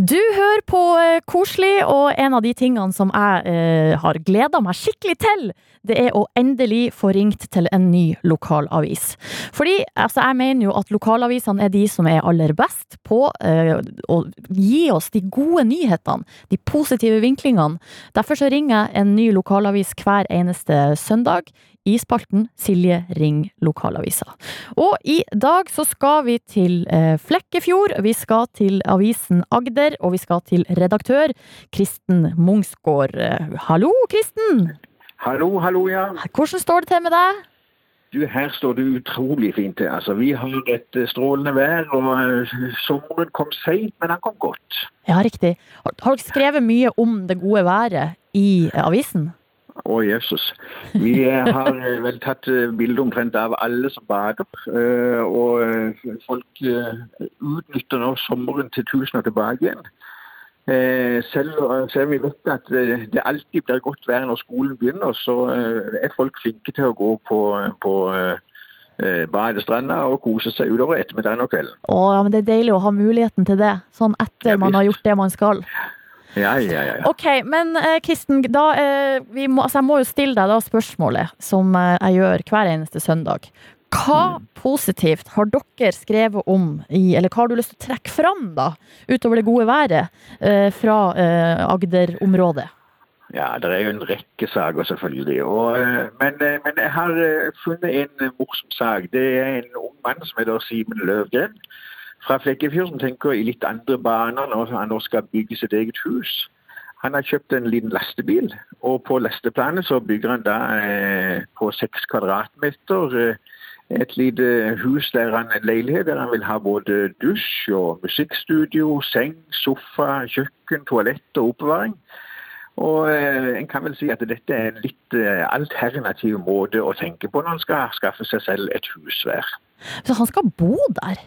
Du hører på eh, Koselig, og en av de tingene som jeg eh, har gleda meg skikkelig til, det er å endelig få ringt til en ny lokalavis. Fordi altså, jeg mener jo at lokalavisene er de som er aller best på eh, å gi oss de gode nyhetene, de positive vinklingene. Derfor så ringer jeg en ny lokalavis hver eneste søndag i spalten Silje ring lokalavisa. Og i dag så skal vi til eh, Flekkefjord, vi skal til avisen Agder, og vi skal til redaktør Kristen Mungsgaard. Eh, Hallo, Kristen! Hallo, hallo, ja. Hvordan står det til med deg? Du, her står det utrolig fint til. Altså, vi har et eh, strålende vær, og eh, sommeren kom seint, men den kom godt. Ja, riktig. Har, dere skrevet mye om det gode været i avisen? Å, Jesus. Vi eh, har eh, vel tatt eh, bilde omtrent av alle som bader. Og folk utnytter nå sommeren til tusener tilbake igjen. Selv, selv om vi vet at det alltid blir godt vær når skolen begynner, så er folk flinke til å gå på, på badestranda og kose seg utover ettermiddagen og kvelden. Å, ja, men det er deilig å ha muligheten til det, sånn etter Ja, man har gjort det man skal. Ja, ja, ja. Ok, men eh, Kristen, da, eh, vi må, altså, jeg må jo stille deg da spørsmålet som eh, jeg gjør hver eneste søndag. Hva positivt har dere skrevet om, i, eller hva har du lyst til å trekke fram da, utover det gode været, fra Agder-området? Ja, det er jo en rekke saker, selvfølgelig. Og, men, men jeg har funnet en morsom sak. Det er en ung mann som heter Simen Løvgren fra Flekkefjord, som tenker i litt andre baner når han nå skal bygge sitt eget hus. Han har kjøpt en liten lastebil, og på lasteplanet så bygger han da eh, på seks kvadratmeter eh, et lite hus der han, en leilighet der han vil ha både dusj og musikkstudio, seng, sofa, kjøkken, toalett og oppbevaring. Og eh, en kan vel si at dette er en litt eh, alternativ måte å tenke på når han skal skaffe seg selv et hus hver. Så han skal bo der?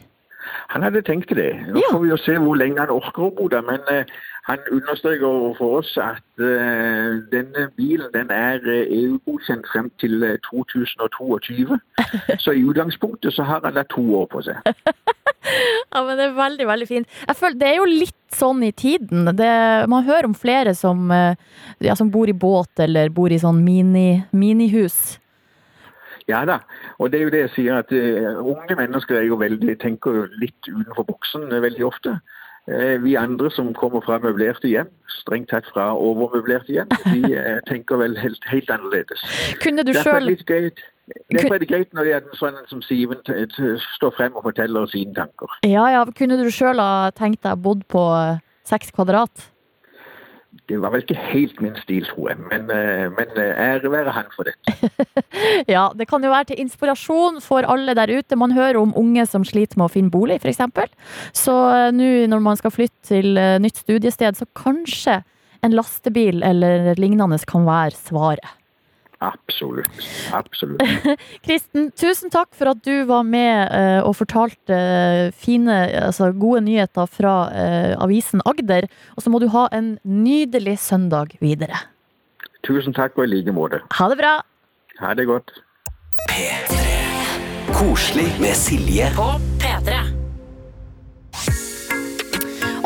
Han hadde tenkt det. Nå får vi jo se hvor lenge han orker å bo der. Men eh, han understreker for oss at eh, denne bilen den er eh, EU-godkjent frem til eh, 2022. Så i utgangspunktet så har han da to år på seg. Ja, men det er veldig, veldig fint. Jeg føler, det er jo litt sånn i tiden. Det, man hører om flere som, ja, som bor i båt eller bor i sånn mini, minihus. Ja da, og det er jo det jeg sier at uh, unge mennesker er jo veldig, tenker jo litt utenfor boksen uh, veldig ofte. Uh, vi andre som kommer fra møblerte hjem, strengt tatt fra overmøblerte hjem, vi tenker vel helt, helt annerledes. Kunne du sjøl derfor er det greit når det er en sånn som Siven står frem og forteller sine tanker. ja, ja, kunne du selv ha tenkt deg bodd på seks kvadrat? Det var vel ikke helt min stil, tror jeg, men, eh, men eh, ære være han for det. Ja, det kan jo være til inspirasjon for alle der ute. Man hører om unge som sliter med å finne bolig, f.eks. Så eh, nå når man skal flytte til nytt studiested, så kanskje en lastebil eller lignende kan være svaret. Absolutt. Absolutt. Kristen, tusen takk for at du var med eh, og fortalte eh, fine, altså gode nyheter fra eh, avisen Agder. Og så må du ha en nydelig søndag videre. Tusen takk og i like måte. Ha det bra! Ha det godt. P3. Koselig med Silje.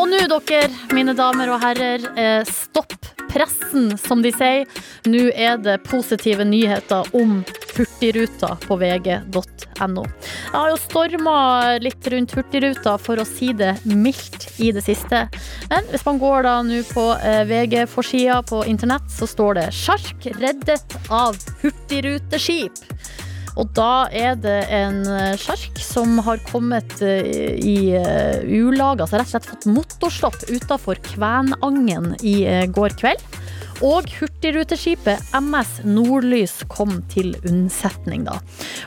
Nå, dere, mine damer og herrer, eh, stopp pressen, som de sier. Nå er det positive nyheter om Hurtigruta på vg.no. Jeg har jo storma litt rundt Hurtigruta, for å si det mildt, i det siste. Men hvis man går da nå på eh, VG-forsida på internett, så står det 'Sjark reddet av hurtigruteskip'. Og da er det en eh, sjark som har kommet eh, i eh, ulag, altså rett og slett fått motorstopp utafor Kvænangen i går kveld. Og hurtigruteskipet MS Nordlys kom til unnsetning, da.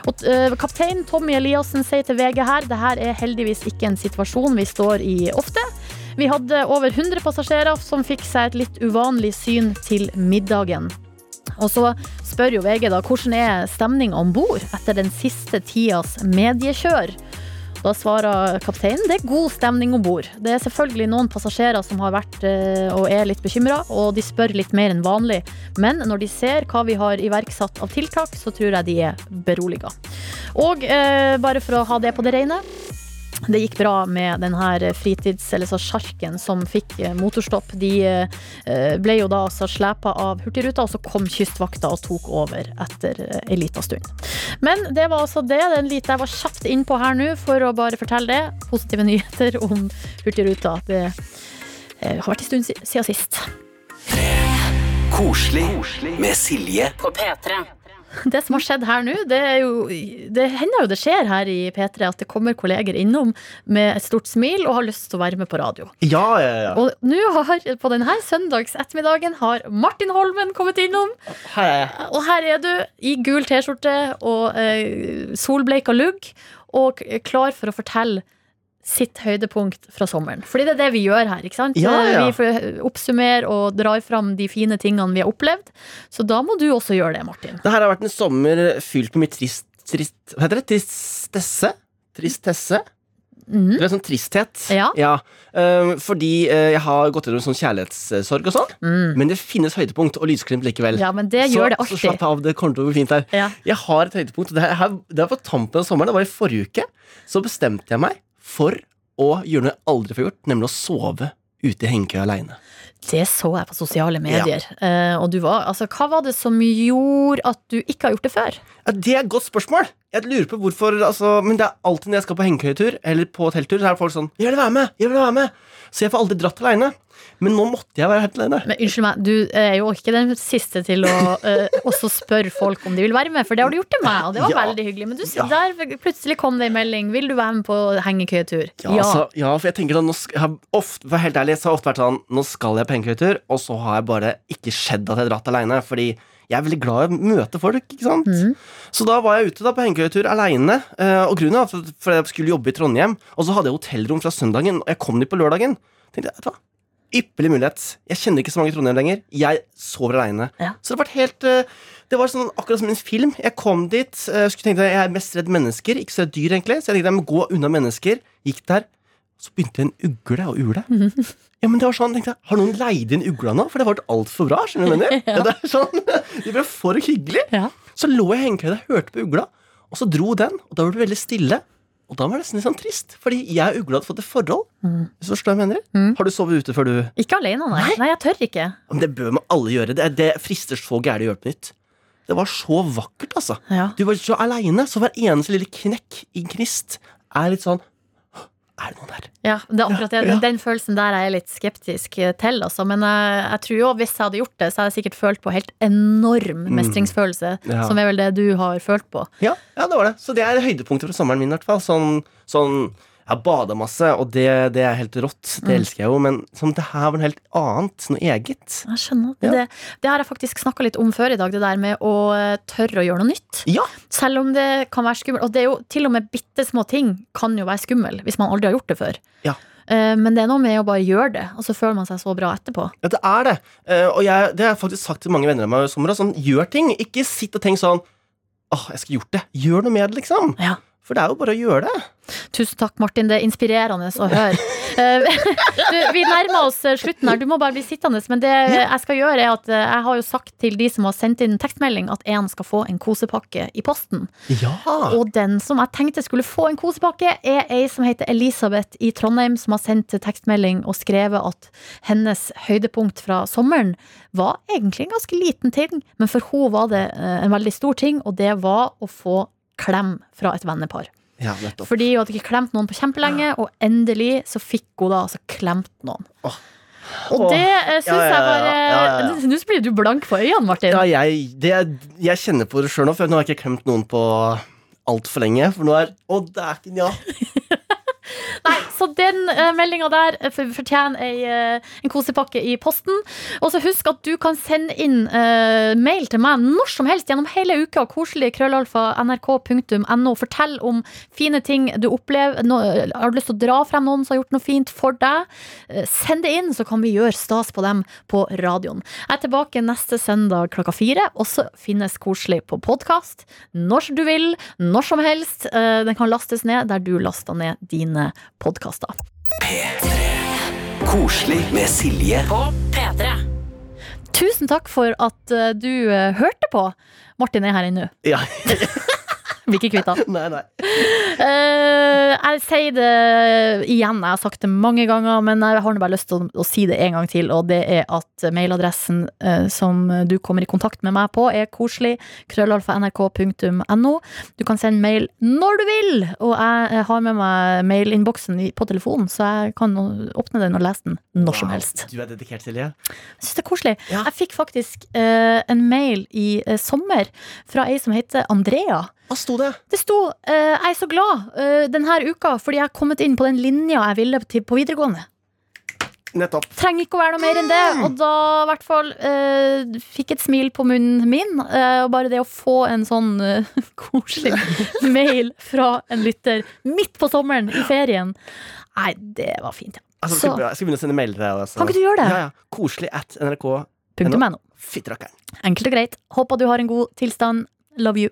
Og, eh, kaptein Tommy Eliassen sier til VG her det her er heldigvis ikke en situasjon vi står i ofte. Vi hadde over 100 passasjerer som fikk seg et litt uvanlig syn til middagen. Og så spør jo VG da hvordan er stemninga om bord etter den siste tidas mediekjør. Da svarer kapteinen det er god stemning om bord. Det er selvfølgelig noen passasjerer som har vært eh, og er litt bekymra, og de spør litt mer enn vanlig. Men når de ser hva vi har iverksatt av tiltak, så tror jeg de er beroliga. Og eh, bare for å ha det på det rene. Det gikk bra med denne fritids... Eller så sjarken som fikk eh, motorstopp. De eh, ble jo da altså slepa av Hurtigruta, og så kom Kystvakta og tok over etter ei en liten stund. Men det var altså det. Er lite jeg var kjapt innpå her nå for å bare fortelle det. Positive nyheter om Hurtigruta. Det eh, har vært en stund siden sist. Koselig med Silje. På P3. Det som har skjedd her nå, det jo Det hender jo det skjer her i P3 at det kommer kolleger innom med et stort smil og har lyst til å være med på radio. Ja, ja, ja. Og nå har, på denne søndags ettermiddagen har Martin Holmen kommet innom. Jeg. Og her er du i gul T-skjorte og eh, solbleika lugg og klar for å fortelle sitt høydepunkt fra sommeren. Fordi det er det vi gjør her. ikke sant? Ja, ja. Vi oppsummerer og drar fram de fine tingene vi har opplevd. Så da må du også gjøre det, Martin. Det her har vært en sommer fylt med mye trist, trist Hva heter det? Tristesse? Tristesse? Mm. Det er sånn tristhet. Ja. eh, fordi uh, jeg har gått gjennom sånn kjærlighetssorg og sånn. Men det finnes høydepunkt og lysglimt likevel. Mm. Ja, men det så, gjør det så slapp av, det kommer til å bli fint her. Ja. Jeg har et høydepunkt. Det, her, det var på tampen av sommeren, det var i forrige uke. Så bestemte jeg meg for å gjøre noe jeg aldri får gjort, nemlig å sove ute i hengekøya aleine. Det så jeg på sosiale medier. Eh, og du var, altså, hva var det som gjorde at du ikke har gjort det før? Ja, det er et godt spørsmål. Jeg lurer på hvorfor altså, Men det er alltid når jeg skal på hengekøyetur eller på telttur, så er folk sånn 'Jeg vil være med! Jeg vil være med!' Så jeg får aldri dratt aleine. Men nå måtte jeg være helt alene. Men unnskyld meg, du er jo ikke den siste til å uh, også spørre folk om de vil være med, for det har du gjort til meg, og det var Ja. veldig hyggelig. Men du, Ja. der plutselig kom det en melding. Vil du være med på hengekøyetur? Ja, altså, ja, for jeg tenker da, nå sk- jeg har ofte, for helt ærlig, så har jeg ofte vært sånn Nå skal jeg på hengekøyetur, og så har jeg bare ikke skjedd at jeg har dratt alene, Fordi jeg er veldig glad i å møte folk. ikke sant? Mm. Så da var jeg ute da på hengekøyetur aleine. Og grunnen var at jeg skulle jobbe i Trondheim, og så hadde jeg hotellrom fra søndagen, og jeg kom dit på lørdagen. Tenkte jeg? Ypperlig mulighet. Jeg kjenner ikke så mange i Trondheim lenger. Jeg sover aleine. Ja. Så det har vært helt eh, Det var sånn, akkurat som en film. Jeg kom dit, Jeg skulle tenkte jeg jeg er mest redd mennesker, ikke så redd dyr, egentlig. Så jeg tenkte jeg må gå unna mennesker. Gikk der. Så begynte en ugle å ule. Ja, men det var sånn, tenkte jeg, Har noen leid inn ugla nå? For det har vært altfor bra. skjønner du jeg mener? ja. det er sånn, Det ble for hyggelig. Ja. Så lå jeg i hengekøya og hørte på ugla, og så dro den. Og da ble det veldig stille. Og da var det nesten litt sånn trist, fordi jeg og ugla hadde fått et forhold. Hvis du forstår jeg mener? Mm. Har du sovet ute før du Ikke alene, nei. Nei. Nei, jeg tør ikke. Men Det bør man alle gjøre. Det, det frister så gærent å gjøre på nytt. Det var så vakkert, altså. Ja. Du var så aleine, så hver eneste lille knekk i gnist er litt sånn «Hå, Er det noen der? Ja, det er akkurat det. Ja. Den følelsen der er jeg litt skeptisk til, altså. Men jeg, jeg tror jo hvis jeg hadde gjort det, så hadde jeg sikkert følt på helt enorm mestringsfølelse. Mm. Ja. Som er vel det du har følt på. Ja, ja, det var det. Så det er høydepunktet fra sommeren min, i hvert fall. Sånn, sånn Jeg bada masse, og det, det er helt rått. Det Mm. elsker jeg jo. Men som det her var noe helt annet. Noe eget. Jeg skjønner. Ja. Det, det har jeg faktisk snakka litt om før i dag, det der med å eh, tørre å gjøre noe nytt. Ja. Selv om det kan være skummelt. Og det er jo til og med bitte små ting kan jo være skummel hvis man aldri har gjort det før. Ja. Eh, Men det er noe med å bare gjøre det, og så føler man seg så bra etterpå. Ja, det er det. Eh, og jeg, det har jeg faktisk sagt til mange venner av meg i sommer. Sånn, gjør ting. Ikke sitt og tenk sånn Åh, jeg skulle gjort det. Gjør noe med det, liksom. Ja. For det er jo bare å gjøre det. Tusen takk, Martin. Det er inspirerende å høre. Eh, du, vi nærmer oss eh, slutten her. Du må bare bli sittende. Men det jeg skal gjøre, er at eh, jeg har jo sagt til de som har sendt inn tekstmelding, at en skal få en kosepakke i posten. Ja. Og den som jeg tenkte skulle få en kosepakke, er ei som heter Elisabeth i Trondheim, som har sendt tekstmelding og skrevet at hennes høydepunkt fra sommeren var egentlig en ganske liten ting, men for henne var det en veldig stor ting, og det var å få klem fra et vennepar. ja, nettopp. Fordi hun hadde ikke klemt noen på kjempelenge, og endelig så fikk hun da altså klemt noen. Oh. Og det uh, syns Ja, ja, jeg ja, bare ja, ja, ja. Nå blir du blank på øynene, Martin. Ja, jeg, det, jeg kjenner på det sjøl nå, for nå har jeg ikke klemt noen på altfor lenge. For nå er Å, dæken, ja. Nei, så den uh, meldinga der eh, fortjener ei, eh, en kosepakke i posten. Og så husk at du kan sende inn eh, mail til meg når som helst gjennom hele uka. Koselig krøllalfa nrk.no. Fortell om fine ting du opplever. Eh, har du lyst til å dra frem noen som har gjort noe fint for deg? Eh, send det inn, så kan vi gjøre stas på dem på radioen. Jeg er tilbake neste søndag klokka fire. Også finnes koselig på podkast når du vil, når som helst. Eh, den kan lastes ned der du lasta ned dine podkaster. Koselig med Silje. På P3. Tusen takk for at eh, du eh, hørte på. Martin er her inne. ja. Blir ikke kvitt han. Nei, nei. Uh, jeg sier det igjen, jeg har sagt det mange ganger, men jeg har bare lyst til å, å si det en gang til, og det er at mailadressen uh, som du kommer i kontakt med meg på, er koselig. krøllalfa.nrk.no. Du kan sende mail når du vil, og jeg har med meg mailinnboksen på telefonen, så jeg kan åpne den og lese den når som helst. Du er dedikert, Silje. Jeg synes det er koselig. Ja. Jeg fikk faktisk uh, en mail i sommer fra ei som heter Andrea. Hva sto det? Det sto uh, 'Jeg er så glad uh, denne uka fordi jeg har kommet inn på den linja jeg ville til på videregående'. Nettopp. Trenger ikke å være noe mer enn det. Og da i hvert fall eh, fikk et smil på munnen min. eh, og bare det å få en sånn eh, koselig mail fra en lytter midt på sommeren i ferien. Nei, det var fint. Ja. Altså, Så- skal, jeg skal begynne å sende mail til deg. Altså. Kan ikke du gjøre det? Ja, ja. Koselig at nrk. Punktum NO. Enkelt og greit. Håper du har en god tilstand. Love you.